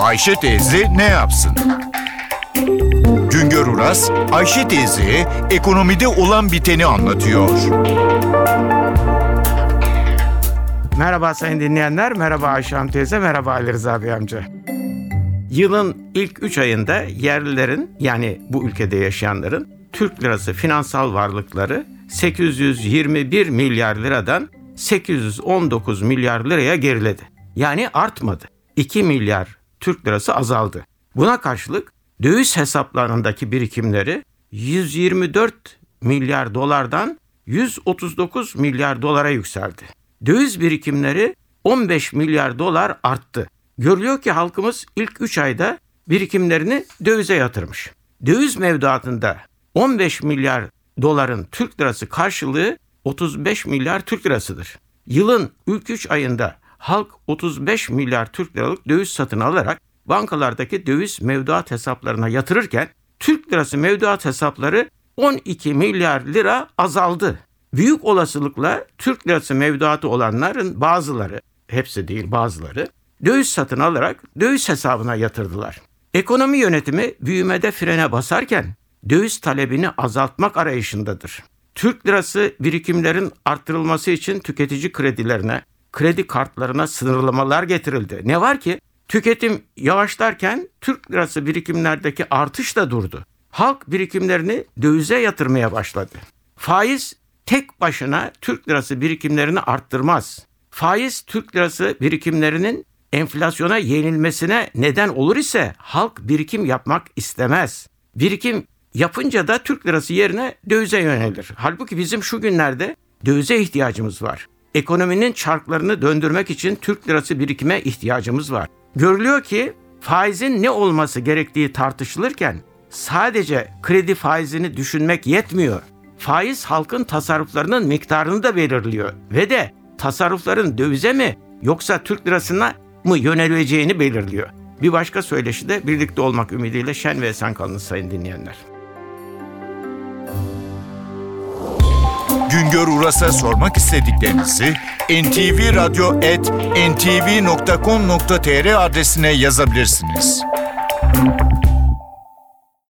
Ayşe teyze ne yapsın? Güngör Uras, Ayşe teyze ekonomide olan biteni anlatıyor. Merhaba sayın dinleyenler, merhaba Ayşe Hanım teyze, merhaba Ali Rıza Bey amca. Yılın ilk 3 ayında yerlilerin yani bu ülkede yaşayanların Türk lirası finansal varlıkları 821 milyar liradan 819 milyar liraya geriledi. Yani artmadı. 2 milyar Türk lirası azaldı. Buna karşılık döviz hesaplarındaki birikimleri 124 milyar dolardan 139 milyar dolara yükseldi. Döviz birikimleri 15 milyar dolar arttı. Görülüyor ki halkımız ilk 3 ayda birikimlerini dövize yatırmış. Döviz mevduatında 15 milyar doların Türk lirası karşılığı 35 milyar Türk lirasıdır. Yılın ilk 3 ayında halk 35 milyar Türk liralık döviz satın alarak bankalardaki döviz mevduat hesaplarına yatırırken Türk lirası mevduat hesapları 12 milyar lira azaldı. Büyük olasılıkla Türk lirası mevduatı olanların bazıları, hepsi değil bazıları, döviz satın alarak döviz hesabına yatırdılar. Ekonomi yönetimi büyümede frene basarken döviz talebini azaltmak arayışındadır. Türk lirası birikimlerin arttırılması için tüketici kredilerine, kredi kartlarına sınırlamalar getirildi. Ne var ki tüketim yavaşlarken Türk lirası birikimlerdeki artış da durdu. Halk birikimlerini dövize yatırmaya başladı. Faiz tek başına Türk lirası birikimlerini arttırmaz. Faiz Türk lirası birikimlerinin enflasyona yenilmesine neden olur ise halk birikim yapmak istemez. Birikim yapınca da Türk lirası yerine dövize yönelir. Halbuki bizim şu günlerde dövize ihtiyacımız var. Ekonominin çarklarını döndürmek için Türk lirası birikime ihtiyacımız var. Görülüyor ki faizin ne olması gerektiği tartışılırken sadece kredi faizini düşünmek yetmiyor. Faiz halkın tasarruflarının miktarını da belirliyor ve de tasarrufların dövize mi yoksa Türk lirasına mı yöneleceğini belirliyor. Bir başka söyleşi de birlikte olmak ümidiyle şen ve esen kalınız sayın dinleyenler. Güngör Uras'a sormak istediklerinizi ntvradio.com.tr adresine yazabilirsiniz.